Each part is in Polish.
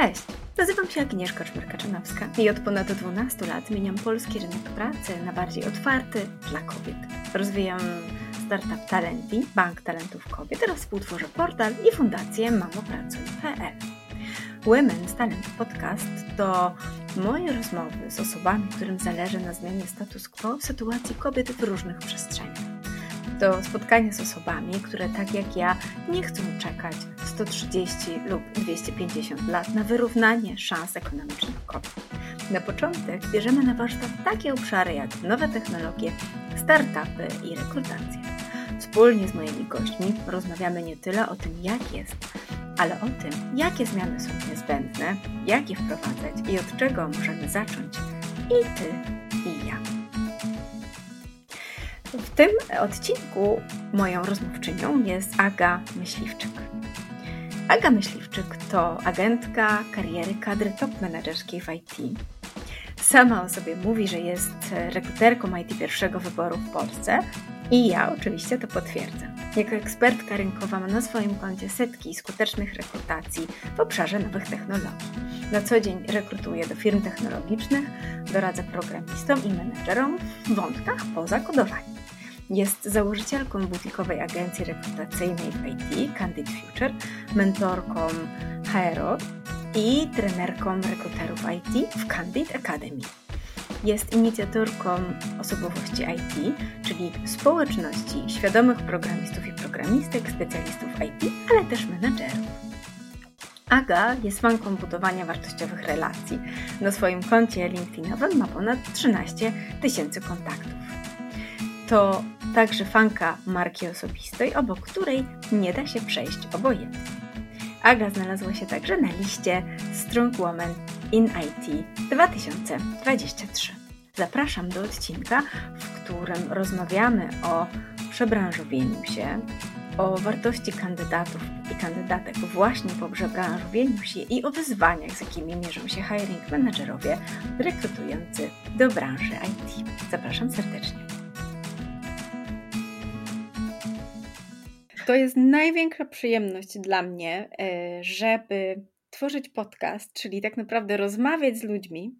Cześć, nazywam się Agnieszka Czmerka-Czanowska i od ponad 12 lat zmieniam polski rynek pracy na bardziej otwarty dla kobiet. Rozwijam startup Talenti, bank talentów kobiet oraz współtworzę portal i fundację mamopracuj.pl. Women's Talent Podcast to moje rozmowy z osobami, którym zależy na zmianie status quo w sytuacji kobiet w różnych przestrzeniach to spotkanie z osobami, które tak jak ja nie chcą czekać 130 lub 250 lat na wyrównanie szans ekonomicznych kobiet. Na początek bierzemy na warsztat takie obszary jak nowe technologie, startupy i rekrutacja. Wspólnie z moimi gośćmi rozmawiamy nie tyle o tym, jak jest, ale o tym, jakie zmiany są niezbędne, jak je wprowadzać i od czego możemy zacząć i ty, i ja. W tym odcinku moją rozmówczynią jest Aga Myśliwczyk. Aga Myśliwczyk to agentka kariery kadry top menedżerskiej w IT. Sama o sobie mówi, że jest rekruterką IT pierwszego wyboru w Polsce i ja oczywiście to potwierdzam. Jako ekspertka rynkowa ma na swoim koncie setki skutecznych rekrutacji w obszarze nowych technologii. Na co dzień rekrutuje do firm technologicznych, doradza programistom i menedżerom w wątkach poza kodowaniem. Jest założycielką butikowej agencji rekrutacyjnej w IT, Candid Future, mentorką HRO i trenerką rekruterów IT w Candid Academy. Jest inicjatorką osobowości IT, czyli społeczności świadomych programistów i programistek, specjalistów IT, ale też menedżerów. Aga jest fanką budowania wartościowych relacji. Na swoim koncie LinkedInowym ma ponad 13 tysięcy kontaktów. To także fanka marki osobistej, obok której nie da się przejść obojętnie. Aga znalazła się także na liście Strong Woman in IT 2023. Zapraszam do odcinka, w którym rozmawiamy o przebranżowieniu się, o wartości kandydatów i kandydatek właśnie po przebranżowieniu się i o wyzwaniach, z jakimi mierzą się hiring managerowie rekrutujący do branży IT. Zapraszam serdecznie. To jest największa przyjemność dla mnie, e, żeby tworzyć podcast, czyli tak naprawdę rozmawiać z ludźmi,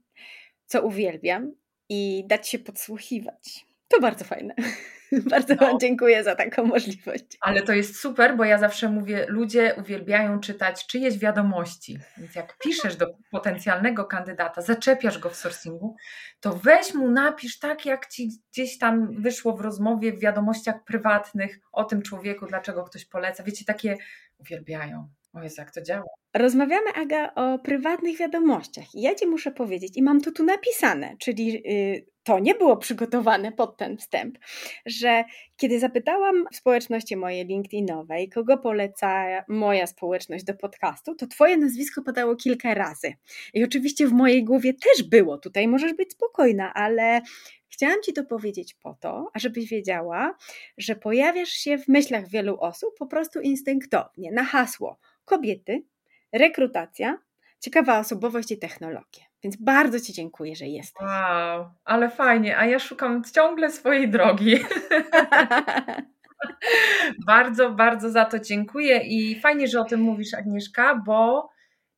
co uwielbiam, i dać się podsłuchiwać. To bardzo fajne. Bardzo no. Wam dziękuję za taką możliwość. Ale to jest super, bo ja zawsze mówię, ludzie uwielbiają czytać czyjeś wiadomości. Więc jak piszesz do potencjalnego kandydata, zaczepiasz go w sourcingu, to weź mu napisz tak, jak ci gdzieś tam wyszło w rozmowie, w wiadomościach prywatnych o tym człowieku, dlaczego ktoś poleca. Wiecie, takie uwielbiają. O Jezu, jak to działa. Rozmawiamy, Aga, o prywatnych wiadomościach. I ja Ci muszę powiedzieć, i mam to tu napisane, czyli yy, to nie było przygotowane pod ten wstęp, że kiedy zapytałam w społeczności mojej LinkedInowej, kogo poleca moja społeczność do podcastu, to Twoje nazwisko padało kilka razy. I oczywiście w mojej głowie też było, tutaj możesz być spokojna, ale Chciałam Ci to powiedzieć po to, ażebyś wiedziała, że pojawiasz się w myślach wielu osób po prostu instynktownie na hasło kobiety, rekrutacja, ciekawa osobowość i technologie. Więc bardzo Ci dziękuję, że jesteś. Wow, ale fajnie, a ja szukam ciągle swojej drogi. bardzo, bardzo za to dziękuję i fajnie, że o tym mówisz, Agnieszka, bo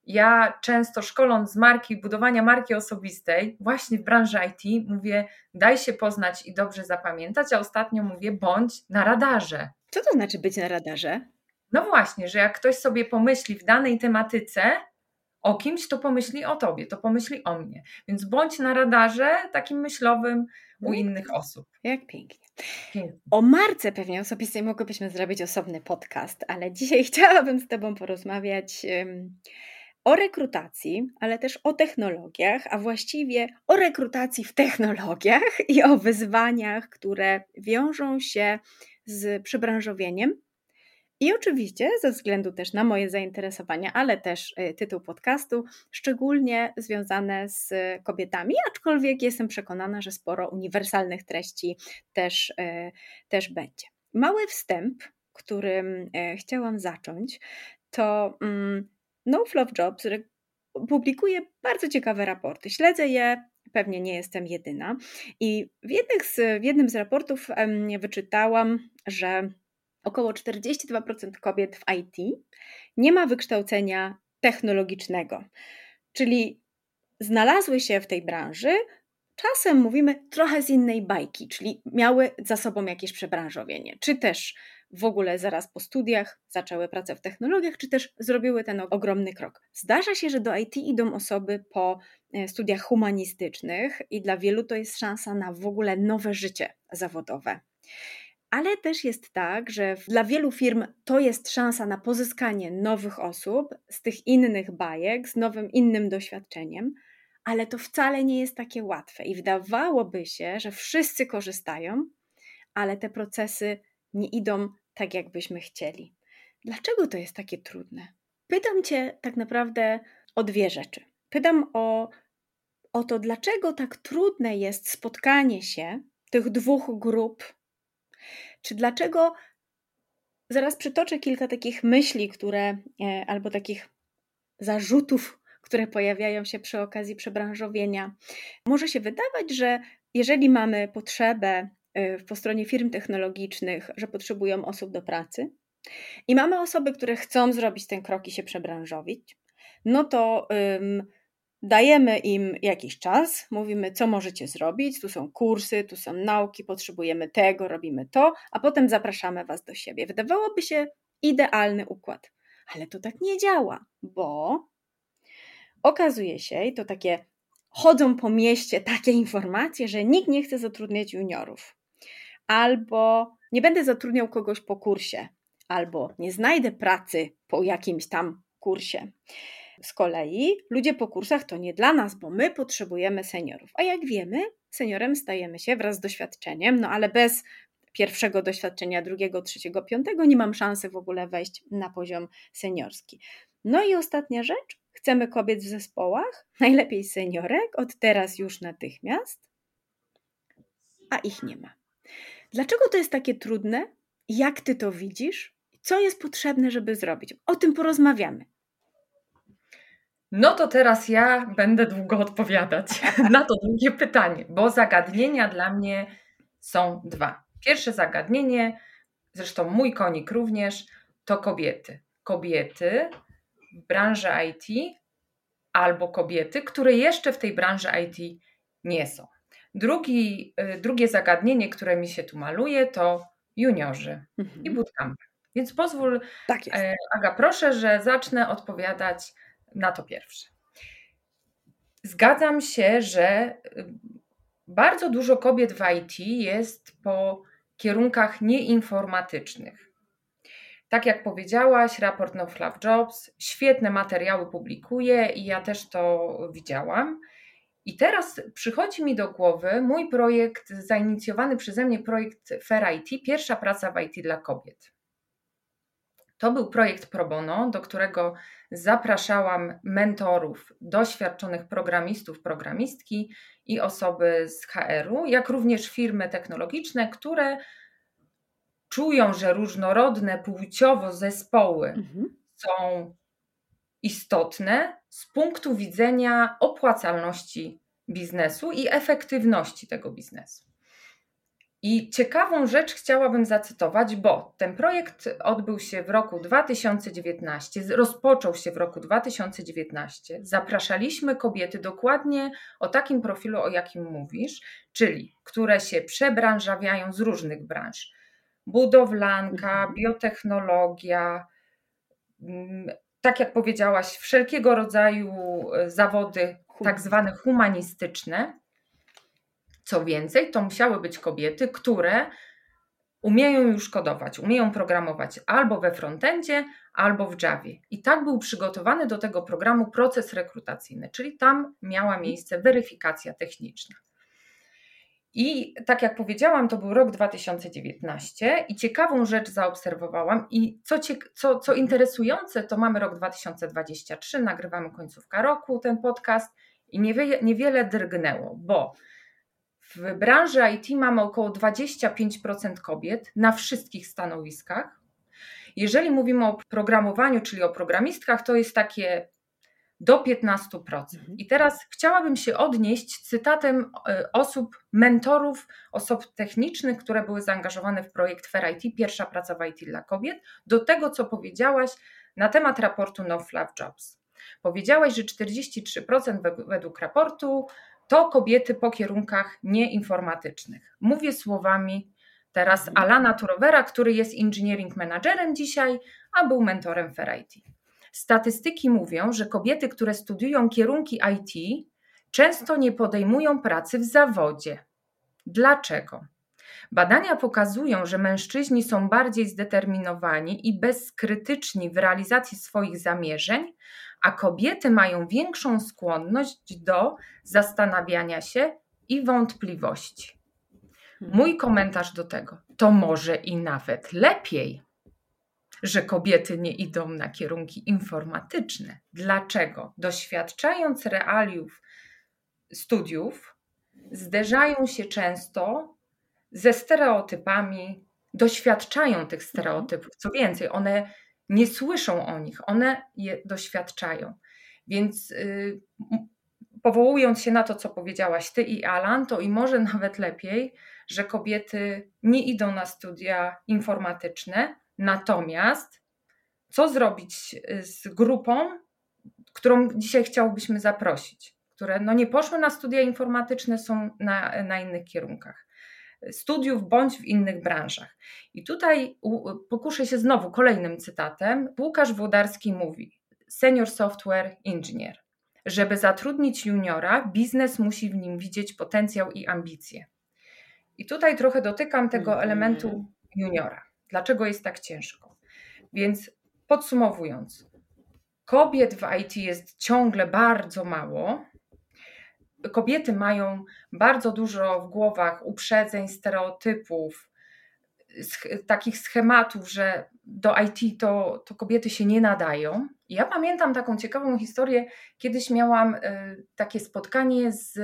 ja często szkoląc z marki, budowania marki osobistej, właśnie w branży IT, mówię, daj się poznać i dobrze zapamiętać, a ostatnio mówię, bądź na radarze. Co to znaczy być na radarze? No właśnie, że jak ktoś sobie pomyśli w danej tematyce o kimś, to pomyśli o tobie, to pomyśli o mnie. Więc bądź na radarze takim myślowym u mm. innych osób. Jak pięknie. pięknie. O marce pewnie osobistej mogłybyśmy zrobić osobny podcast, ale dzisiaj chciałabym z Tobą porozmawiać um, o rekrutacji, ale też o technologiach, a właściwie o rekrutacji w technologiach i o wyzwaniach, które wiążą się z przebranżowieniem i oczywiście, ze względu też na moje zainteresowania, ale też y, tytuł podcastu, szczególnie związane z kobietami, aczkolwiek jestem przekonana, że sporo uniwersalnych treści też, y, też będzie. Mały wstęp, którym y, chciałam zacząć, to mm, No Flop Jobs publikuje bardzo ciekawe raporty. Śledzę je pewnie nie jestem jedyna. I w, z, w jednym z raportów wyczytałam, że Około 42% kobiet w IT nie ma wykształcenia technologicznego. Czyli znalazły się w tej branży, czasem mówimy trochę z innej bajki, czyli miały za sobą jakieś przebranżowienie, czy też w ogóle zaraz po studiach zaczęły pracę w technologiach, czy też zrobiły ten ogromny krok. Zdarza się, że do IT idą osoby po e, studiach humanistycznych i dla wielu to jest szansa na w ogóle nowe życie zawodowe. Ale też jest tak, że dla wielu firm to jest szansa na pozyskanie nowych osób z tych innych bajek, z nowym, innym doświadczeniem, ale to wcale nie jest takie łatwe. I wydawałoby się, że wszyscy korzystają, ale te procesy nie idą tak, jakbyśmy chcieli. Dlaczego to jest takie trudne? Pytam Cię tak naprawdę o dwie rzeczy. Pytam o, o to, dlaczego tak trudne jest spotkanie się tych dwóch grup, czy dlaczego. Zaraz przytoczę kilka takich myśli, które, e, albo takich zarzutów, które pojawiają się przy okazji przebranżowienia. Może się wydawać, że jeżeli mamy potrzebę po stronie firm technologicznych, że potrzebują osób do pracy. I mamy osoby, które chcą zrobić ten krok i się przebranżowić, no to dajemy im jakiś czas, mówimy, co możecie zrobić, tu są kursy, tu są nauki, potrzebujemy tego, robimy to, a potem zapraszamy Was do siebie. Wydawałoby się idealny układ, ale to tak nie działa, bo okazuje się, i to takie chodzą po mieście takie informacje, że nikt nie chce zatrudniać juniorów albo nie będę zatrudniał kogoś po kursie, albo nie znajdę pracy po jakimś tam kursie. Z kolei ludzie po kursach to nie dla nas, bo my potrzebujemy seniorów. A jak wiemy, seniorem stajemy się wraz z doświadczeniem, no ale bez pierwszego doświadczenia, drugiego, trzeciego, piątego nie mam szansy w ogóle wejść na poziom seniorski. No i ostatnia rzecz, chcemy kobiet w zespołach, najlepiej seniorek, od teraz już natychmiast, a ich nie ma. Dlaczego to jest takie trudne? Jak ty to widzisz? Co jest potrzebne, żeby zrobić? O tym porozmawiamy. No to teraz ja będę długo odpowiadać na to drugie pytanie, bo zagadnienia dla mnie są dwa. Pierwsze zagadnienie, zresztą mój konik również, to kobiety. Kobiety w branży IT albo kobiety, które jeszcze w tej branży IT nie są. Drugi, y, drugie zagadnienie, które mi się tu maluje, to juniorzy mhm. i bootcampy. Więc pozwól, tak. E, Aga, proszę, że zacznę odpowiadać na to pierwsze. Zgadzam się, że y, bardzo dużo kobiet w IT jest po kierunkach nieinformatycznych. Tak jak powiedziałaś, raport No Fluff Jobs świetne materiały publikuje i ja też to widziałam. I teraz przychodzi mi do głowy mój projekt, zainicjowany przeze mnie projekt Fair IT, pierwsza praca w IT dla kobiet. To był projekt pro bono, do którego zapraszałam mentorów, doświadczonych programistów, programistki i osoby z HR-u, jak również firmy technologiczne, które czują, że różnorodne płciowo zespoły mhm. są istotne z punktu widzenia opłacalności biznesu i efektywności tego biznesu. I ciekawą rzecz chciałabym zacytować, bo ten projekt odbył się w roku 2019, rozpoczął się w roku 2019. Zapraszaliśmy kobiety dokładnie o takim profilu, o jakim mówisz, czyli które się przebranżawiają z różnych branż. Budowlanka, mhm. biotechnologia, mm, tak jak powiedziałaś, wszelkiego rodzaju e, zawody, tak zwane humanistyczne. Co więcej, to musiały być kobiety, które umieją już kodować, umieją programować albo we frontendzie, albo w Javie. I tak był przygotowany do tego programu proces rekrutacyjny, czyli tam miała miejsce weryfikacja techniczna. I tak jak powiedziałam, to był rok 2019 i ciekawą rzecz zaobserwowałam i co, co, co interesujące, to mamy rok 2023, nagrywamy końcówka roku ten podcast i niewiele, niewiele drgnęło, bo w branży IT mamy około 25% kobiet na wszystkich stanowiskach. Jeżeli mówimy o programowaniu, czyli o programistkach, to jest takie do 15%. Mhm. I teraz chciałabym się odnieść cytatem e, osób, mentorów, osób technicznych, które były zaangażowane w projekt Fair IT, pierwsza praca w IT dla kobiet, do tego, co powiedziałaś na temat raportu No Fluff Jobs. Powiedziałaś, że 43% według raportu to kobiety po kierunkach nieinformatycznych. Mówię słowami teraz mhm. Alana Turowera, który jest engineering managerem dzisiaj, a był mentorem Fair IT. Statystyki mówią, że kobiety, które studiują kierunki IT, często nie podejmują pracy w zawodzie. Dlaczego? Badania pokazują, że mężczyźni są bardziej zdeterminowani i bezkrytyczni w realizacji swoich zamierzeń, a kobiety mają większą skłonność do zastanawiania się i wątpliwości. Mój komentarz do tego to może i nawet lepiej, że kobiety nie idą na kierunki informatyczne. Dlaczego? Doświadczając realiów studiów, zderzają się często ze stereotypami, doświadczają tych stereotypów. Co więcej, one nie słyszą o nich, one je doświadczają. Więc yy, powołując się na to, co powiedziałaś ty i Alan, to i może nawet lepiej, że kobiety nie idą na studia informatyczne, natomiast co zrobić z grupą, którą dzisiaj chciałbyśmy zaprosić, które no nie poszły na studia informatyczne, są na, na innych kierunkach studiów bądź w innych branżach. I tutaj pokuszę się znowu kolejnym cytatem. Łukasz Włodarski mówi: Senior Software Engineer. Żeby zatrudnić juniora, biznes musi w nim widzieć potencjał i ambicje. I tutaj trochę dotykam tego elementu juniora. Dlaczego jest tak ciężko? Więc podsumowując, kobiet w IT jest ciągle bardzo mało, kobiety mają bardzo dużo w głowach uprzedzeń, stereotypów, takich schematów, że do IT to, to kobiety się nie nadają. Ja pamiętam taką ciekawą historię. Kiedyś miałam y, takie spotkanie z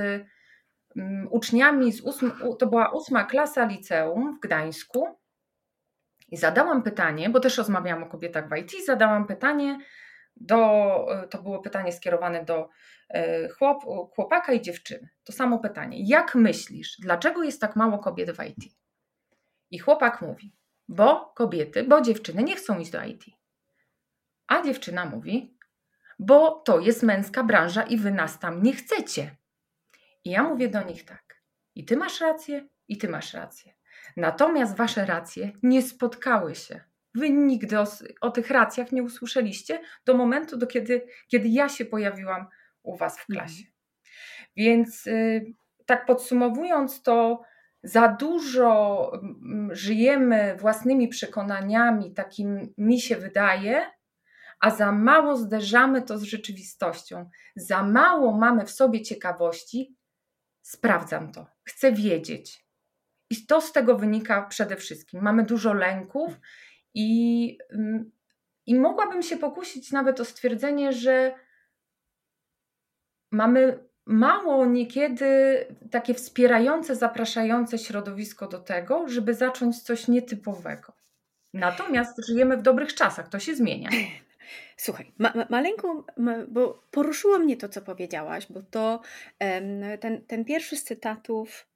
mm, uczniami z ósm, to była ósma klasa liceum w Gdańsku. I zadałam pytanie, bo też rozmawiałam o kobietach w IT, zadałam pytanie do, to było pytanie skierowane do e, chłop, chłopaka i dziewczyny. To samo pytanie. Jak myślisz, dlaczego jest tak mało kobiet w IT? I chłopak mówi, bo kobiety, bo dziewczyny nie chcą iść do IT. A dziewczyna mówi, bo to jest męska branża i wy nas tam nie chcecie. I ja mówię do nich tak. I ty masz rację, i ty masz rację. Natomiast wasze racje nie spotkały się. Wy nigdy o, o, tych racjach nie usłyszeliście do momentu, do kiedy, kiedy ja się pojawiłam u Was w klasie. Mhm. Więc y, tak podsumowując, to za dużo mm, żyjemy własnymi przekonaniami, takim mi się wydaje, a za mało zderzamy to z rzeczywistością. Za mało mamy w sobie ciekawości. Sprawdzam to, chcę wiedzieć. I to z tego wynika przede wszystkim. Mamy dużo lęków i, mm, I mogłabym się pokusić nawet o stwierdzenie, że mamy mało niekiedy takie wspierające, zapraszające środowisko do tego, żeby zacząć coś nietypowego. Natomiast żyjemy w dobrych czasach, to się zmienia. Słuchaj, ma, ma, maleńką, ma, bo poruszyło mnie to, co powiedziałaś, bo to ten, ten pierwszy z cytatów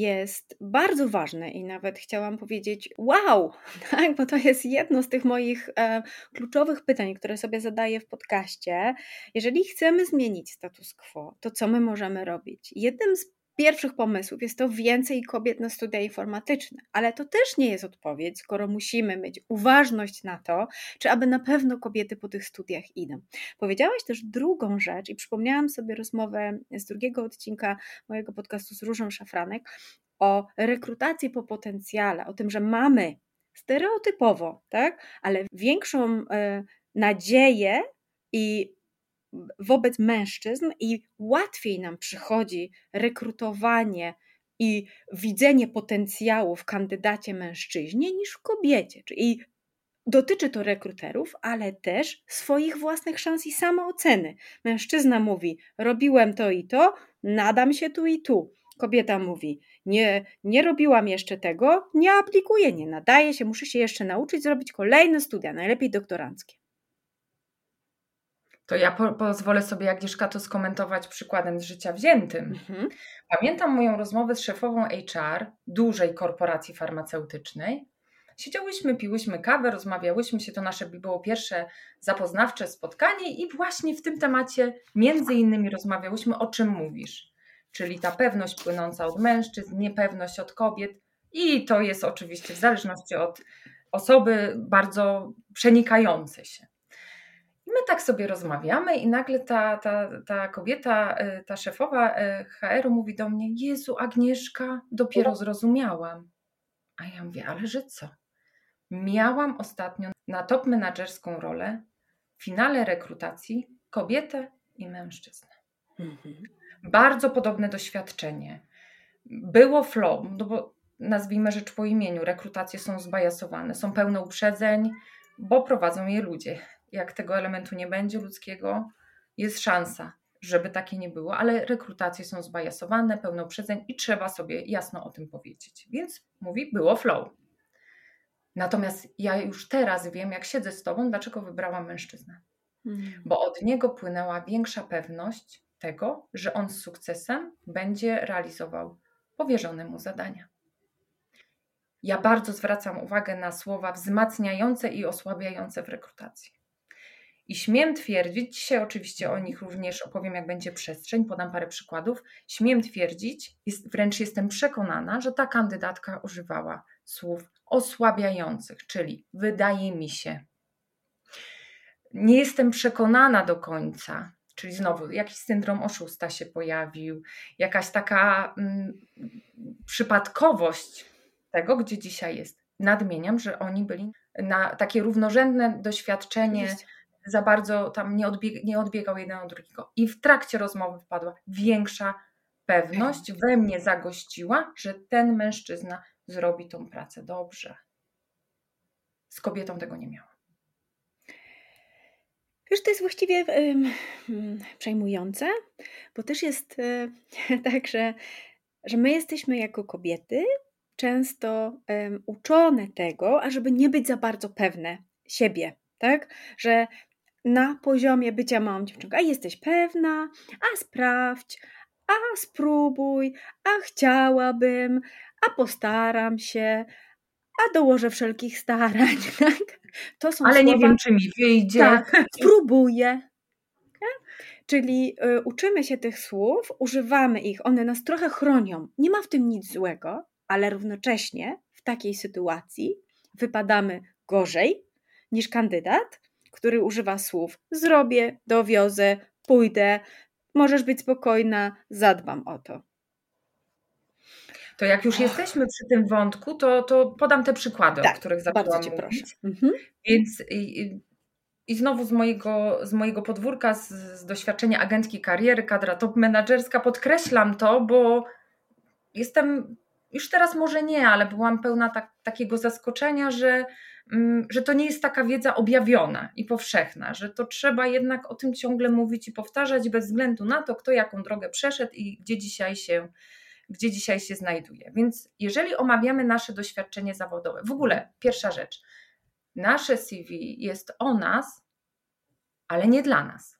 jest bardzo ważne i nawet chciałam powiedzieć wow, tak, bo to jest jedno z tych moich e, kluczowych pytań, które sobie zadaję w podcaście. Jeżeli chcemy zmienić status quo, to co my możemy robić? Jednym z pierwszych pomysłów jest to więcej kobiet na studia informatyczne, ale to też nie jest odpowiedź, skoro musimy mieć uważność na to, czy aby na pewno kobiety po tych studiach idą. Powiedziałaś też drugą rzecz i przypomniałam sobie rozmowę z drugiego odcinka mojego podcastu z Różą Szafranek o rekrutacji po potencjale, o tym, że mamy stereotypowo, tak, ale większą y, nadzieję i wobec mężczyzn i łatwiej nam przychodzi rekrutowanie i widzenie potencjału w kandydacie mężczyźnie niż w kobiecie. Czyli dotyczy to rekruterów, ale też swoich własnych szans i samooceny. Mężczyzna mówi: Robiłem to i to, nadam się tu i tu. Kobieta mówi: Nie, nie robiłam jeszcze tego, nie aplikuję, nie nadaję się, muszę się jeszcze nauczyć zrobić kolejne studia, najlepiej doktoranckie to ja po, pozwolę sobie, Agnieszka, to skomentować przykładem z życia wziętym. Mhm. Pamiętam moją rozmowę z szefową HR dużej korporacji farmaceutycznej. siedziałyśmy, piłyśmy kawę, rozmawiałyśmy się, to nasze było pierwsze zapoznawcze spotkanie i właśnie w tym temacie między innymi rozmawiałyśmy, o czym mówisz. Czyli ta pewność płynąca od mężczyzn, niepewność od kobiet i to jest oczywiście w zależności od osoby bardzo przenikające się. Tak sobie rozmawiamy i nagle ta, ta, ta kobieta, y, ta szefowa y, HR-u mówi do mnie, Jezu Agnieszka, dopiero zrozumiałam. A ja mówię, ale że co? Miałam ostatnio na top menadżerską rolę w finale rekrutacji kobietę i mężczyznę. Mhm. Bardzo podobne doświadczenie. Było flow, no bo nazwijmy rzecz po imieniu, rekrutacje są zbajasowane, są pełne uprzedzeń, bo prowadzą je ludzie. Jak tego elementu nie będzie ludzkiego, jest szansa, żeby takie nie było, ale rekrutacje są zbajasowane, pełne uprzedzeń i trzeba sobie jasno o tym powiedzieć. Więc mówi, było flow. Natomiast ja już teraz wiem, jak siedzę z tobą, dlaczego wybrałam mężczyznę. Hmm. Bo od niego płynęła większa pewność tego, że on z sukcesem będzie realizował powierzone mu zadania. Ja bardzo zwracam uwagę na słowa wzmacniające i osłabiające w rekrutacji. I śmiem twierdzić, dzisiaj oczywiście o nich również opowiem, jak będzie przestrzeń, podam parę przykładów. Śmiem twierdzić, jest, wręcz jestem przekonana, że ta kandydatka używała słów osłabiających, czyli wydaje mi się. Nie jestem przekonana do końca, czyli znowu jakiś syndrom oszusta się pojawił, jakaś taka mm, przypadkowość tego, gdzie dzisiaj jest. Nadmieniam, że oni byli na takie równorzędne doświadczenie. Oczywiście za bardzo tam nie, odbieg nie odbiegał jeden od drugiego. I w trakcie rozmowy wpadła większa pewność, we mnie zagościła, że ten mężczyzna zrobi tą pracę dobrze. Z kobietą tego nie miałam. Wiesz, to jest właściwie um, przejmujące, bo też jest e, tak, że, że my jesteśmy jako kobiety często um, uczone tego, ażeby nie być za bardzo pewne siebie, tak? Że na poziomie bycia małą dziewczynką. A jesteś pewna? A sprawdź, a spróbuj, a chciałabym, a postaram się, a dołożę wszelkich starań. Tak? To są Ale słowa, nie wiem, czy mi wyjdzie. Tak, spróbuję. Czyli y, uczymy się tych słów, używamy ich, one nas trochę chronią. Nie ma w tym nic złego, ale równocześnie w takiej sytuacji wypadamy gorzej niż kandydat, który używa słów zrobię, dowiozę, pójdę, możesz być spokojna, zadbam o to. To jak już jesteśmy przy tym wątku, to, to podam te przykłady, tak, o których zaczęłam cię. Mhm. Więc i, i znowu z mojego, z mojego podwórka, z, z doświadczenia agentki kariery, kadra top menadżerska, podkreślam to, bo jestem już teraz może nie, ale byłam pełna tak, takiego zaskoczenia, że że to nie jest taka wiedza objawiona i powszechna, że to trzeba jednak o tym ciągle mówić i powtarzać bez względu na to, kto jaką drogę przeszedł i gdzie dzisiaj się, gdzie dzisiaj się znajduje. Więc jeżeli omawiamy nasze doświadczenie zawodowe, w ogóle pierwsza rzecz, nasze CV jest o nas, ale nie dla nas.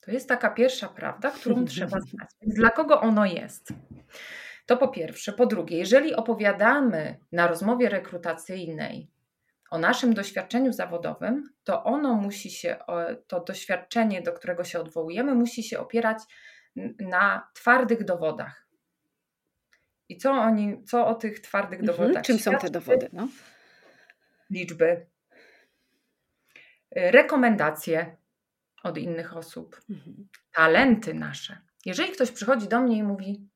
To jest taka pierwsza prawda, którą trzeba znać. Więc dla kogo ono jest? To po pierwsze. Po drugie, jeżeli opowiadamy na rozmowie rekrutacyjnej o naszym doświadczeniu zawodowym, to ono musi się, to doświadczenie, do którego się odwołujemy, musi się opierać na twardych dowodach. I co oni, co o tych twardych mhm. dowodach? Czym są te dowody? No? Liczby, rekomendacje od innych osób, mhm. talenty nasze. Jeżeli ktoś przychodzi do mnie i mówi: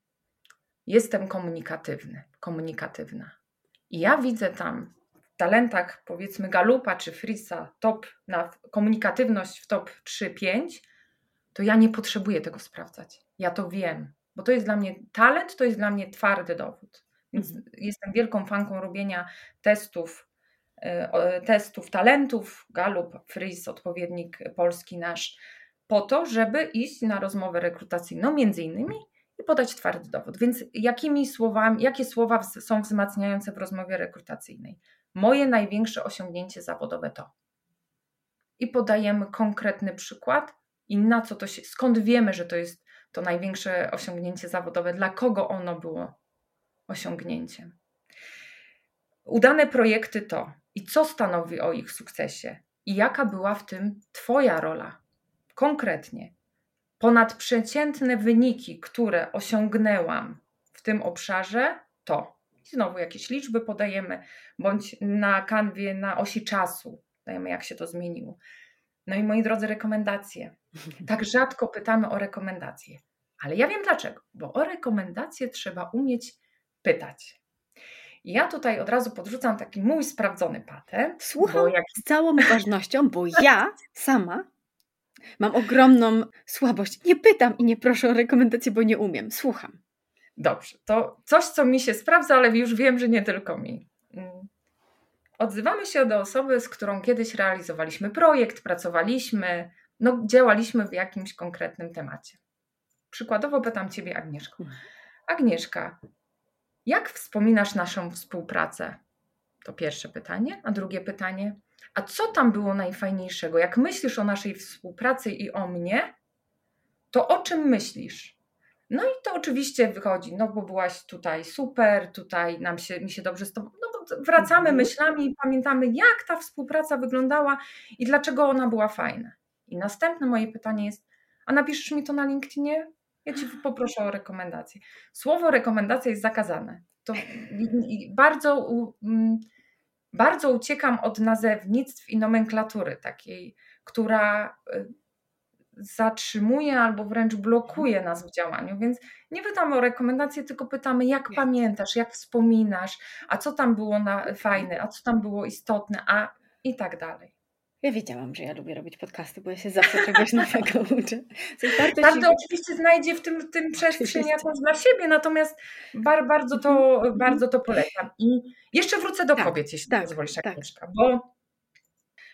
Jestem komunikatywny, komunikatywna, i ja widzę tam talentach powiedzmy Galupa czy Frisa top na komunikatywność w top 3-5, to ja nie potrzebuję tego sprawdzać. Ja to wiem, bo to jest dla mnie talent, to jest dla mnie twardy dowód. Więc mhm. jestem wielką fanką robienia testów, e, testów talentów, Galup, Fris, odpowiednik polski nasz, po to, żeby iść na rozmowę rekrutacyjną między innymi i podać twardy dowód. Więc jakimi słowami, jakie słowa są wzmacniające w rozmowie rekrutacyjnej? Moje największe osiągnięcie zawodowe to. I podajemy konkretny przykład i na co to się, skąd wiemy, że to jest to największe osiągnięcie zawodowe, dla kogo ono było osiągnięciem. udane projekty to i co stanowi o ich sukcesie i jaka była w tym Twoja rola konkretnie. Ponadprzeciętne wyniki, które osiągnęłam w tym obszarze, to znowu jakieś liczby podajemy, bądź na kanwie, na osi czasu dajemy, jak się to zmieniło. No i moi drodzy, rekomendacje. Tak rzadko pytamy o rekomendacje, ale ja wiem dlaczego, bo o rekomendacje trzeba umieć pytać. Ja tutaj od razu podrzucam taki mój sprawdzony patent. Słucham jak... z całą uważnością, bo ja sama mam ogromną słabość. Nie pytam i nie proszę o rekomendacje, bo nie umiem. Słucham. Dobrze, to coś, co mi się sprawdza, ale już wiem, że nie tylko mi. Mm. Odzywamy się do osoby, z którą kiedyś realizowaliśmy projekt, pracowaliśmy, no, działaliśmy w jakimś konkretnym temacie. Przykładowo pytam Ciebie, Agnieszko. Hmm. Agnieszka, jak wspominasz naszą współpracę? To pierwsze pytanie. A drugie pytanie, a co tam było najfajniejszego? Jak myślisz o naszej współpracy i o mnie, to o czym myślisz? No i to oczywiście wychodzi, no bo byłaś tutaj super, tutaj nam się, mi się dobrze z tobą, no bo wracamy mhm. myślami i pamiętamy, jak ta współpraca wyglądała i dlaczego ona była fajna. I następne moje pytanie jest, a napiszesz mi to na LinkedInie? Ja Ci poproszę o rekomendację. Słowo rekomendacja jest zakazane. To bardzo, mm, bardzo uciekam od nazewnictw i nomenklatury takiej, która y, zatrzymuje albo wręcz blokuje nas w działaniu. Więc nie pytamy o rekomendacje, tylko pytamy, jak pamiętasz, jak wspominasz, a co tam było na, fajne, a co tam było istotne, a i tak dalej. Ja wiedziałam, że ja lubię robić podcasty, bo ja się zawsze czegoś nowego uczę. Każdy się... oczywiście znajdzie w tym, tym przestrzeń jakąś dla siebie, natomiast bar, bardzo, to, mhm. bardzo to polecam. I jeszcze wrócę do tak, kobiet, jeśli tak, pozwolisz, tak. Agnieszka, bo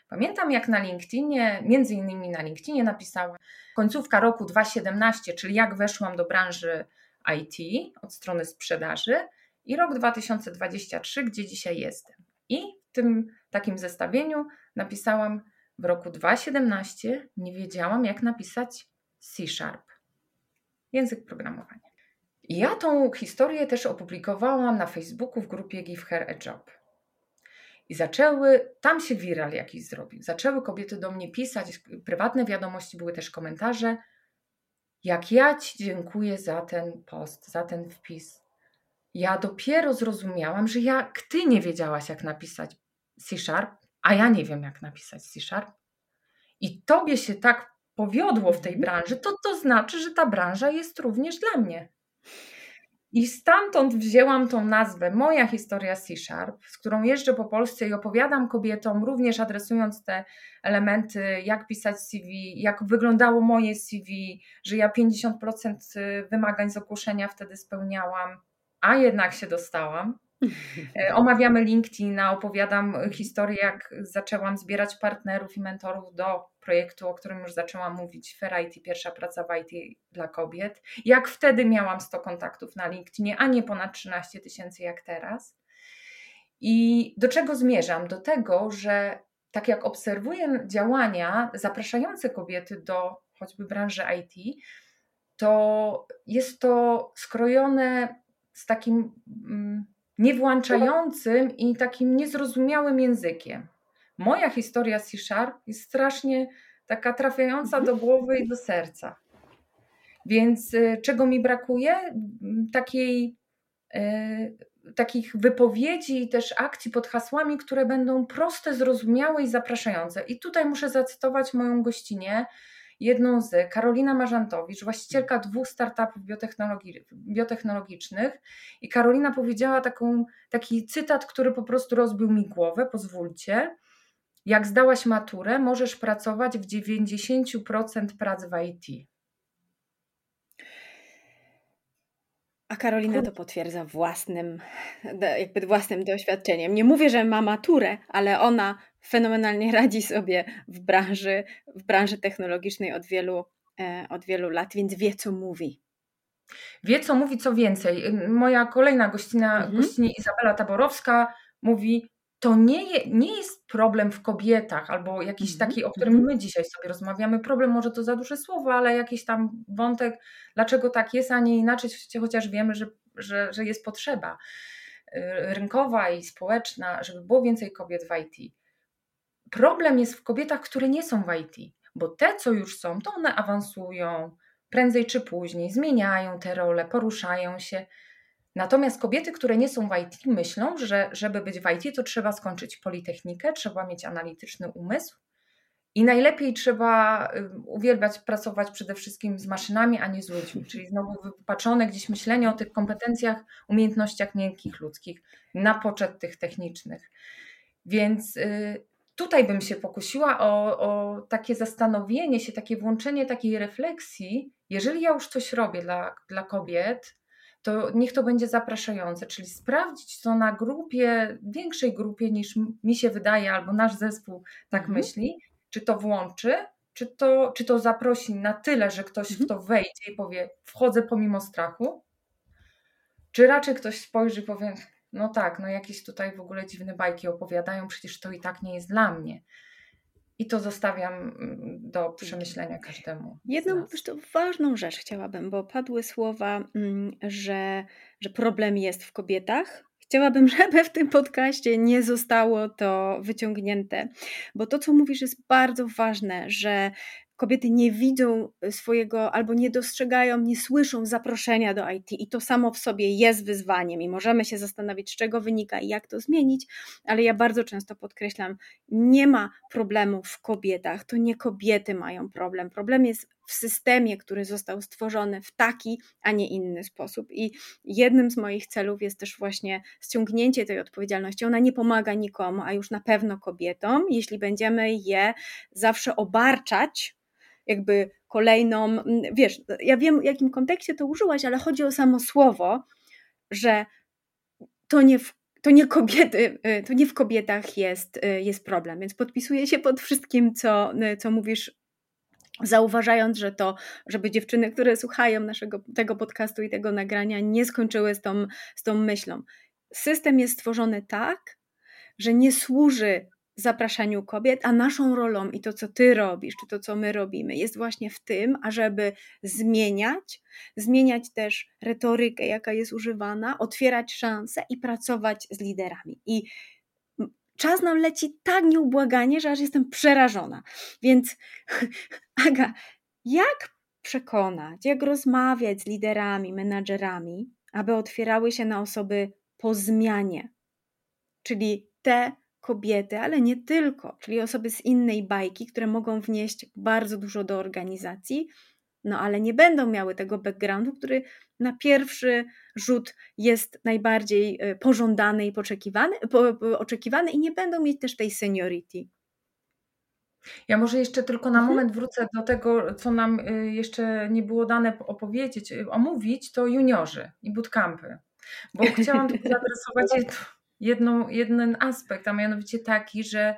pamiętam jak na LinkedInie, między innymi na LinkedInie napisałam końcówka roku 2017, czyli jak weszłam do branży IT od strony sprzedaży i rok 2023, gdzie dzisiaj jestem. I w tym takim zestawieniu napisałam w roku 2017, nie wiedziałam jak napisać C Sharp, język programowania. I ja tą historię też opublikowałam na Facebooku w grupie Give Her a Job. I zaczęły, tam się viral jakiś zrobił. Zaczęły kobiety do mnie pisać, prywatne wiadomości, były też komentarze. Jak ja Ci dziękuję za ten post, za ten wpis. Ja dopiero zrozumiałam, że jak Ty nie wiedziałaś, jak napisać C Sharp, a ja nie wiem, jak napisać C Sharp, i tobie się tak powiodło w tej mhm. branży, to to znaczy, że ta branża jest również dla mnie. I stamtąd wzięłam tą nazwę Moja historia C Sharp, z którą jeżdżę po Polsce i opowiadam kobietom, również adresując te elementy, jak pisać CV, jak wyglądało moje CV, że ja 50% wymagań z ogłoszenia wtedy spełniałam, a jednak się dostałam. E, omawiamy LinkedIn, opowiadam historię, jak zaczęłam zbierać partnerów i mentorów do projektu, o którym już zaczęłam mówić, Fair IT, pierwsza praca w IT dla kobiet. Jak wtedy miałam 100 kontaktów na LinkedInie, a nie ponad 13 tysięcy jak teraz. I do czego zmierzam? Do tego, że tak jak obserwuję działania zapraszające kobiety do choćby branży IT, to jest to skrojone z takim mm, niewłączającym i takim niezrozumiałym językiem. Moja historia C Sharp jest strasznie taka trafiająca do głowy i do serca. Więc y, czego mi brakuje? Takiej, y, takich wypowiedzi i też akcji pod hasłami, które będą proste, zrozumiałe i zapraszające. I tutaj muszę zacytować moją gościnę, jedną z Karolina Marzantowicz, właścicielka dwóch startupów biotechnologi biotechnologicznych. I Karolina powiedziała taką, taki cytat, który po prostu rozbił mi głowę, pozwólcie. Jak zdałaś maturę, możesz pracować w 90% prac w IT. A Karolina to potwierdza własnym, jakby własnym doświadczeniem. Nie mówię, że ma maturę, ale ona fenomenalnie radzi sobie w branży, w branży technologicznej od wielu, e, od wielu lat, więc wie, co mówi. Wie, co mówi, co więcej. Moja kolejna gościna, mhm. gościnie Izabela Taborowska mówi, to nie, je, nie jest problem w kobietach, albo jakiś mhm. taki, o którym mhm. my dzisiaj sobie rozmawiamy. Problem może to za duże słowo, ale jakiś tam wątek, dlaczego tak jest, a nie inaczej, chociaż wiemy, że, że, że jest potrzeba. rynkowa i społeczna, żeby było więcej kobiet w IT. Problem jest w kobietach, które nie są w IT, bo te, co już są, to one awansują prędzej czy później, zmieniają te role, poruszają się. Natomiast kobiety, które nie są w IT, myślą, że żeby być w IT, to trzeba skończyć politechnikę, trzeba mieć analityczny umysł i najlepiej trzeba uwielbiać pracować przede wszystkim z maszynami, a nie z ludźmi. Czyli znowu wypaczone gdzieś myślenie o tych kompetencjach, umiejętnościach miękkich ludzkich na poczet tych technicznych. Więc y, tutaj bym się pokusiła o, o takie zastanowienie się, takie włączenie takiej refleksji. Jeżeli ja już coś robię dla, dla kobiet, to niech to będzie zapraszające, czyli sprawdzić to na grupie, większej grupie niż mi się wydaje, albo nasz zespół tak mhm. myśli, czy to włączy, czy to, czy to zaprosi na tyle, że ktoś mhm. w to wejdzie i powie, wchodzę pomimo strachu, czy raczej ktoś spojrzy i powie, no tak, no jakieś tutaj w ogóle dziwne bajki opowiadają, przecież to i tak nie jest dla mnie. I to zostawiam mm, do przemyślenia każdemu. Jedną zresztą ważną rzecz chciałabym, bo padły słowa, mm, że, że problem jest w kobietach. Chciałabym, żeby w tym podcaście nie zostało to wyciągnięte, bo to, co mówisz, jest bardzo ważne, że kobiety nie widzą y, swojego albo nie dostrzegają, nie słyszą zaproszenia do IT i to samo w sobie jest wyzwaniem i możemy się zastanowić, z czego wynika i jak to zmienić, ale ja bardzo często podkreślam, nie ma problemu w kobietach, to nie kobiety mają problem. Problem jest w systemie, który został stworzony w taki, a nie inny sposób. I jednym z moich celów jest też właśnie ściągnięcie tej odpowiedzialności. Ona nie pomaga nikomu, a już na pewno kobietom, jeśli będziemy je zawsze obarczać jakby kolejną, wiesz, ja wiem w jakim kontekście to użyłaś, ale chodzi o samo słowo, że to nie w to nie kobiety, y, to nie w kobietach jest, y, jest problem. Więc podpisuję się pod wszystkim, co, y, co mówisz, zauważając, że to, żeby dziewczyny, które słuchają naszego tego podcastu i tego nagrania, nie skończyły z tą, z tą myślą. System jest stworzony tak, że nie służy zapraszaniu kobiet, a naszą rolą i to, co ty robisz, czy to, co my robimy, jest właśnie w tym, ażeby zmieniać, zmieniać też retorykę, jaka jest używana, otwierać szanse i pracować z liderami. I czas nam leci tak nieubłaganie, że aż jestem przerażona. Więc, Aga, jak przekonać, jak rozmawiać z liderami, menadżerami, aby otwierały się na osoby po zmianie, czyli te kobiety, ale nie tylko, czyli osoby z innej bajki, które mogą wnieść bardzo dużo do organizacji, no ale nie będą miały tego backgroundu, który na pierwszy rzut jest najbardziej e, pożądany i poczekiwany, po, po, oczekiwany i nie będą mieć też tej seniority. Ja może jeszcze tylko na mhm. moment wrócę do tego, co nam e, jeszcze nie było dane opowiedzieć, e, omówić, to juniorzy i bootcampy. Bo chciałam tylko zaadresować jedną, jeden aspekt, a mianowicie taki, że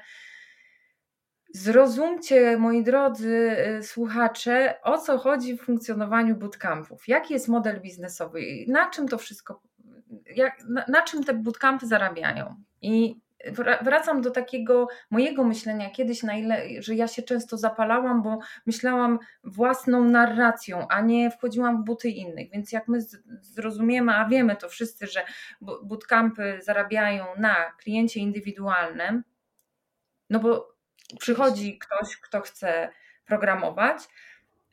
Zrozumcie, moi drodzy y, słuchacze, o co chodzi w funkcjonowaniu bootcampów. Jaki jest model biznesowy? Na czym to wszystko, jak, na, na czym te bootcampy zarabiają? I wracam do takiego mojego myślenia kiedyś, na ile, że ja się często zapalałam, bo myślałam własną narracją, a nie wchodziłam w buty innych. Więc jak my zrozumiemy, a wiemy to wszyscy, że bootcampy zarabiają na kliencie indywidualnym, no bo przychodzi ktoś, kto chce programować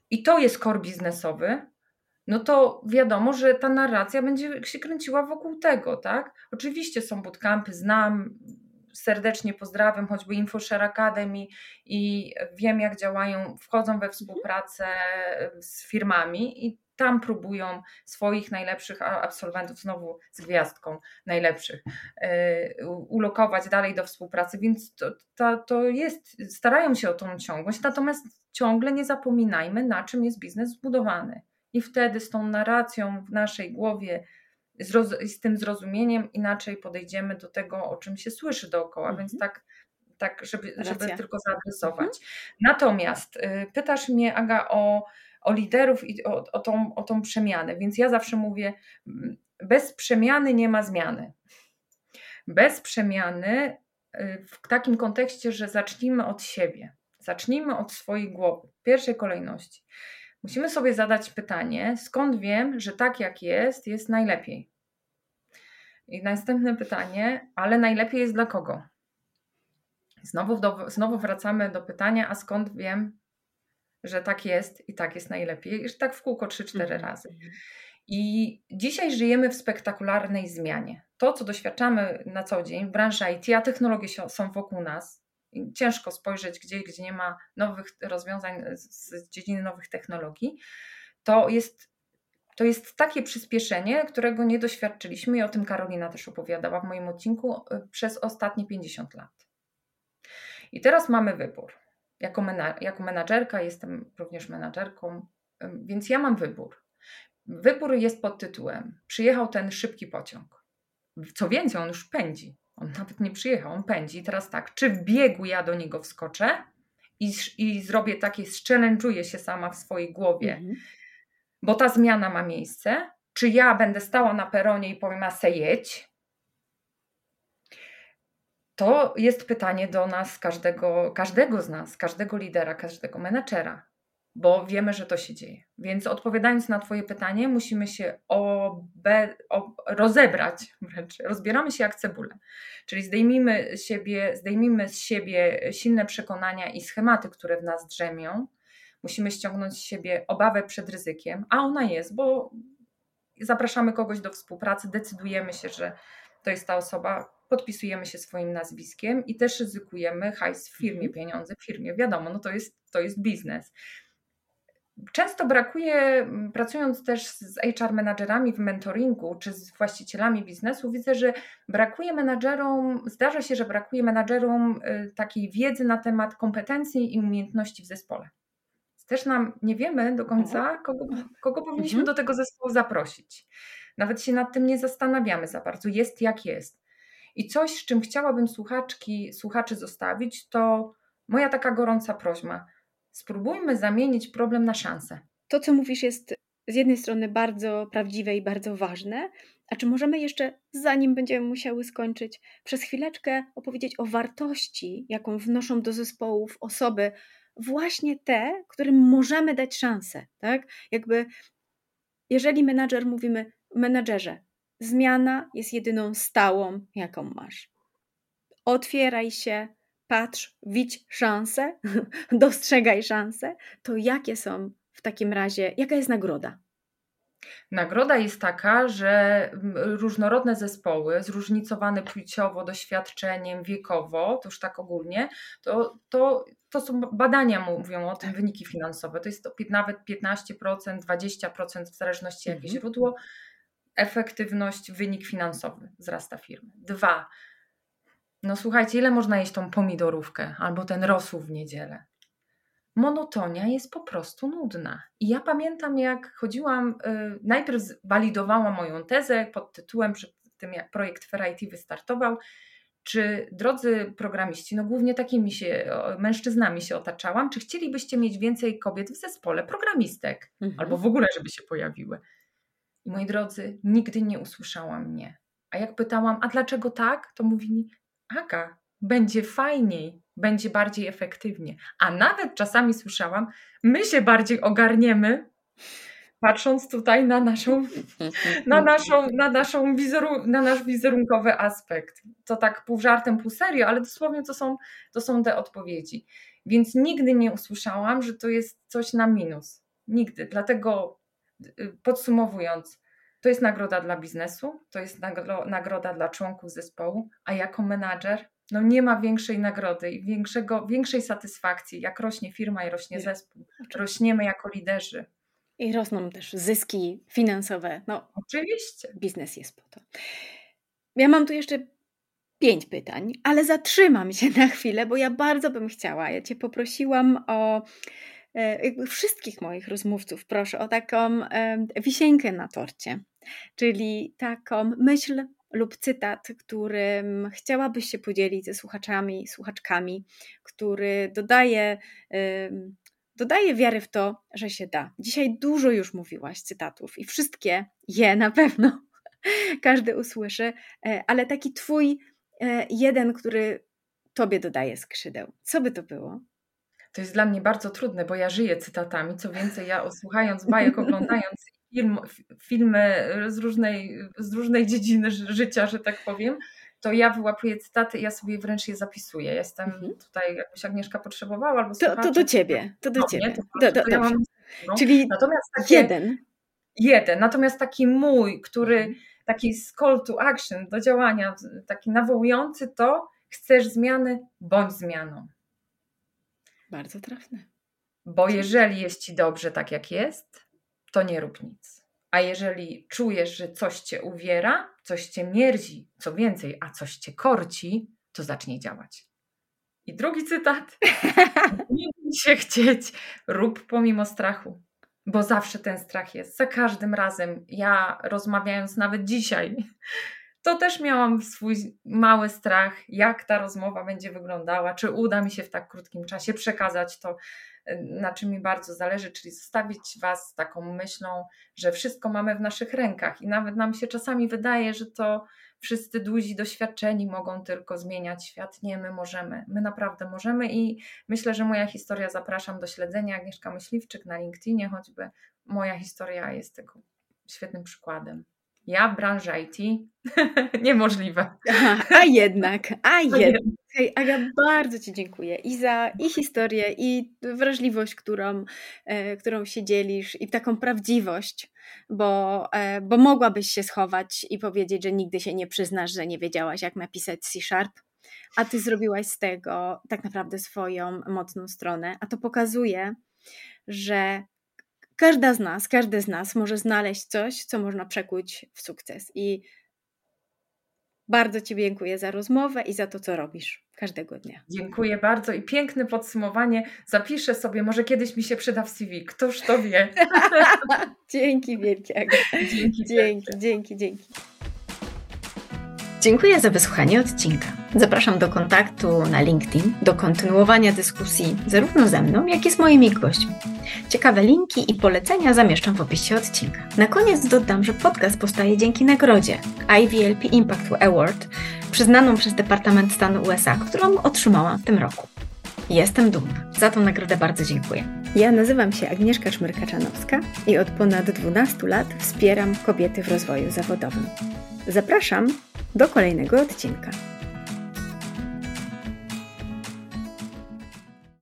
i to jest core biznesowy, no to wiadomo, że ta narracja będzie się kręciła wokół tego, tak? Oczywiście są bootcampy, znam, serdecznie pozdrawiam, choćby InfoShare Academy i wiem jak działają, wchodzą we współpracę z firmami i tam próbują swoich najlepszych absolwentów, znowu z gwiazdką najlepszych, e, ulokować dalej do współpracy, więc to, to, to jest, starają się o tą ciągłość, natomiast ciągle nie zapominajmy, na czym jest biznes zbudowany. I wtedy z tą narracją w naszej głowie, z, z tym zrozumieniem, inaczej podejdziemy do tego, o czym się słyszy dookoła, mhm. więc tak tak, żeby, żeby tylko zaadresować. Mhm. Natomiast y, pytasz mnie, Aga, o o liderów i o, o, tą, o tą przemianę. Więc ja zawsze mówię, mm, bez przemiany nie ma zmiany. Bez przemiany y, w takim kontekście, że zacznijmy od siebie, zacznijmy od swojej głowy, w pierwszej kolejności. Musimy sobie zadać pytanie, skąd wiem, że tak jak jest, jest najlepiej. I następne pytanie, ale najlepiej jest dla kogo? Znowu, do, znowu wracamy do pytania, a skąd wiem, że tak jest i tak jest najlepiej, i że tak w kółko 3-4 mhm. razy. I dzisiaj żyjemy w spektakularnej zmianie. To, co doświadczamy na co dzień w branży IT, a technologie są wokół nas, ciężko spojrzeć gdzieś, gdzie nie ma nowych rozwiązań z dziedziny nowych technologii, to jest, to jest takie przyspieszenie, którego nie doświadczyliśmy i o tym Karolina też opowiadała w moim odcinku y, przez ostatnie 50 lat. I teraz mamy wybór. Jako, mena jako menadżerka, jestem również menadżerką, więc ja mam wybór. Wybór jest pod tytułem: Przyjechał ten szybki pociąg. Co więcej, on już pędzi. On nawet nie przyjechał, on pędzi. I teraz tak, czy w biegu ja do niego wskoczę i, i zrobię takie, challenge'uję się sama w swojej głowie, mhm. bo ta zmiana ma miejsce, czy ja będę stała na peronie i powiem, a se jedź, to jest pytanie do nas, każdego, każdego z nas, każdego lidera, każdego menedżera, bo wiemy, że to się dzieje. Więc odpowiadając na Twoje pytanie, musimy się obe, ob, rozebrać, wręcz rozbieramy się jak cebulę. Czyli zdejmijmy, siebie, zdejmijmy z siebie silne przekonania i schematy, które w nas drzemią. Musimy ściągnąć z siebie obawę przed ryzykiem, a ona jest, bo zapraszamy kogoś do współpracy, decydujemy się, że to jest ta osoba, podpisujemy się swoim nazwiskiem i też ryzykujemy hajs w firmie, mhm. pieniądze w firmie. Wiadomo, no to jest, to jest biznes. Często brakuje, pracując też z HR menadżerami w mentoringu czy z właścicielami biznesu, widzę, że brakuje menadżerom, zdarza się, że brakuje menadżerom y, takiej wiedzy na temat kompetencji i umiejętności w zespole. Też nam nie wiemy do końca, mhm. kogo, kogo powinniśmy mhm. do tego zespołu zaprosić. Nawet się nad tym nie zastanawiamy za bardzo. Jest jak jest. I coś, z czym chciałabym słuchaczki, słuchaczy zostawić, to moja taka gorąca prośba. Spróbujmy zamienić problem na szansę. To, co mówisz, jest z jednej strony bardzo prawdziwe i bardzo ważne, a czy możemy jeszcze, zanim będziemy musiały skończyć, przez chwileczkę opowiedzieć o wartości, jaką wnoszą do zespołów osoby, właśnie te, którym możemy dać szansę, tak? Jakby, jeżeli menadżer mówimy, menadżerze, Zmiana jest jedyną stałą, jaką masz. Otwieraj się, patrz, widź szansę, dostrzegaj szansę. To jakie są w takim razie, jaka jest nagroda? Nagroda jest taka, że różnorodne zespoły, zróżnicowane płciowo, doświadczeniem, wiekowo, to już tak ogólnie, to, to, to są badania mówią o tym, wyniki finansowe. To jest to nawet 15%, 20% w zależności jakie mhm. źródło efektywność, wynik finansowy wzrasta firmy. Dwa, no słuchajcie, ile można jeść tą pomidorówkę albo ten rosół w niedzielę? Monotonia jest po prostu nudna. I ja pamiętam, jak chodziłam, yy, najpierw walidowałam moją tezę pod tytułem, przed tym jak projekt Fair IT wystartował, czy drodzy programiści, no głównie takimi się, mężczyznami się otaczałam, czy chcielibyście mieć więcej kobiet w zespole programistek? Mhm. Albo w ogóle, żeby się pojawiły. I moi drodzy, nigdy nie usłyszałam mnie. A jak pytałam, a dlaczego tak, to mówi mi, Aga, będzie fajniej, będzie bardziej efektywnie. A nawet czasami słyszałam, my się bardziej ogarniemy, patrząc tutaj na naszą, na naszą, na naszą wizeru, na nasz wizerunkowy aspekt. To tak pół żartem, pół serio, ale dosłownie to są, to są te odpowiedzi. Więc nigdy nie usłyszałam, że to jest coś na minus. Nigdy. Dlatego Y, podsumowując, to jest nagroda dla biznesu, to jest nagroda dla członków zespołu, a jako menadżer no nie ma większej nagrody i większego, większej satysfakcji, jak rośnie firma i rośnie zespół. Rośniemy jako liderzy. I rosną też zyski finansowe. No, Oczywiście. Biznes jest po to. Ja mam tu jeszcze pięć pytań, ale zatrzymam się na chwilę, bo ja bardzo bym chciała. Ja Cię poprosiłam o jakby wszystkich moich rozmówców proszę o taką wisienkę na torcie, czyli taką myśl lub cytat, którym chciałabyś się podzielić ze słuchaczami, słuchaczkami, który dodaje, dodaje wiary w to, że się da. Dzisiaj dużo już mówiłaś cytatów i wszystkie je na pewno każdy usłyszy, e, ale taki twój e, jeden, który tobie dodaje skrzydeł. Co by to było? To jest dla mnie bardzo trudne, bo ja żyję cytatami. Co więcej, ja słuchając bajek, oglądając film, filmy z różnej, z różnej dziedziny życia, że tak powiem, to ja wyłapuję cytaty i ja sobie wręcz je zapisuję. Jestem mhm. tutaj, jakbyś Agnieszka potrzebowała albo to, to do ciebie, to do no, ciebie. to, do, do, ja mam. Czyli takie, jeden. Jeden. Natomiast taki mój, który mhm. taki call to action, do działania, taki nawołujący to chcesz zmiany, bądź zmianą. Bardzo trafne. Bo jeżeli jest ci dobrze tak jak jest, to nie rób nic. A jeżeli czujesz, że coś cię uwiera, coś cię mierzi, co więcej, a coś cię korci, to zacznij działać. I drugi cytat. Nie bój się chcieć, rób pomimo strachu, bo zawsze ten strach jest. Za każdym razem, ja rozmawiając nawet dzisiaj, to też miałam swój mały strach, jak ta rozmowa będzie wyglądała, czy uda mi się w tak krótkim czasie przekazać to, na czym mi bardzo zależy, czyli zostawić Was z taką myślą, że wszystko mamy w naszych rękach i nawet nam się czasami wydaje, że to wszyscy duzi, doświadczeni mogą tylko zmieniać świat. Nie, my możemy, my naprawdę możemy i myślę, że moja historia zapraszam do śledzenia. Agnieszka Myśliwczyk na LinkedInie, choćby moja historia jest tego świetnym przykładem. Ja w branży IT niemożliwe. Aha, a jednak, a jednak. Hej, Aga, bardzo Ci dziękuję i za i historię, i wrażliwość, którą, e, którą się dzielisz, i taką prawdziwość, bo, e, bo mogłabyś się schować i powiedzieć, że nigdy się nie przyznasz, że nie wiedziałaś, jak napisać C-Sharp, a Ty zrobiłaś z tego tak naprawdę swoją mocną stronę, a to pokazuje, że każda z nas, każdy z nas może znaleźć coś, co można przekuć w sukces. I bardzo Ci dziękuję za rozmowę i za to, co robisz każdego dnia. Dziękuję bardzo i piękne podsumowanie. Zapiszę sobie, może kiedyś mi się przyda w CV. Któż to wie? dzięki wielkie. Dzięki, dzięki, dzięki, dzięki. Dziękuję za wysłuchanie odcinka. Zapraszam do kontaktu na LinkedIn, do kontynuowania dyskusji zarówno ze mną, jak i z moimi gośćmi. Ciekawe linki i polecenia zamieszczam w opisie odcinka. Na koniec dodam, że podcast powstaje dzięki nagrodzie IVLP Impact Award, przyznaną przez Departament Stanu USA, którą otrzymałam w tym roku. Jestem dumna. Za tą nagrodę bardzo dziękuję. Ja nazywam się Agnieszka Czmyrka-Czanowska i od ponad 12 lat wspieram kobiety w rozwoju zawodowym. Zapraszam do kolejnego odcinka.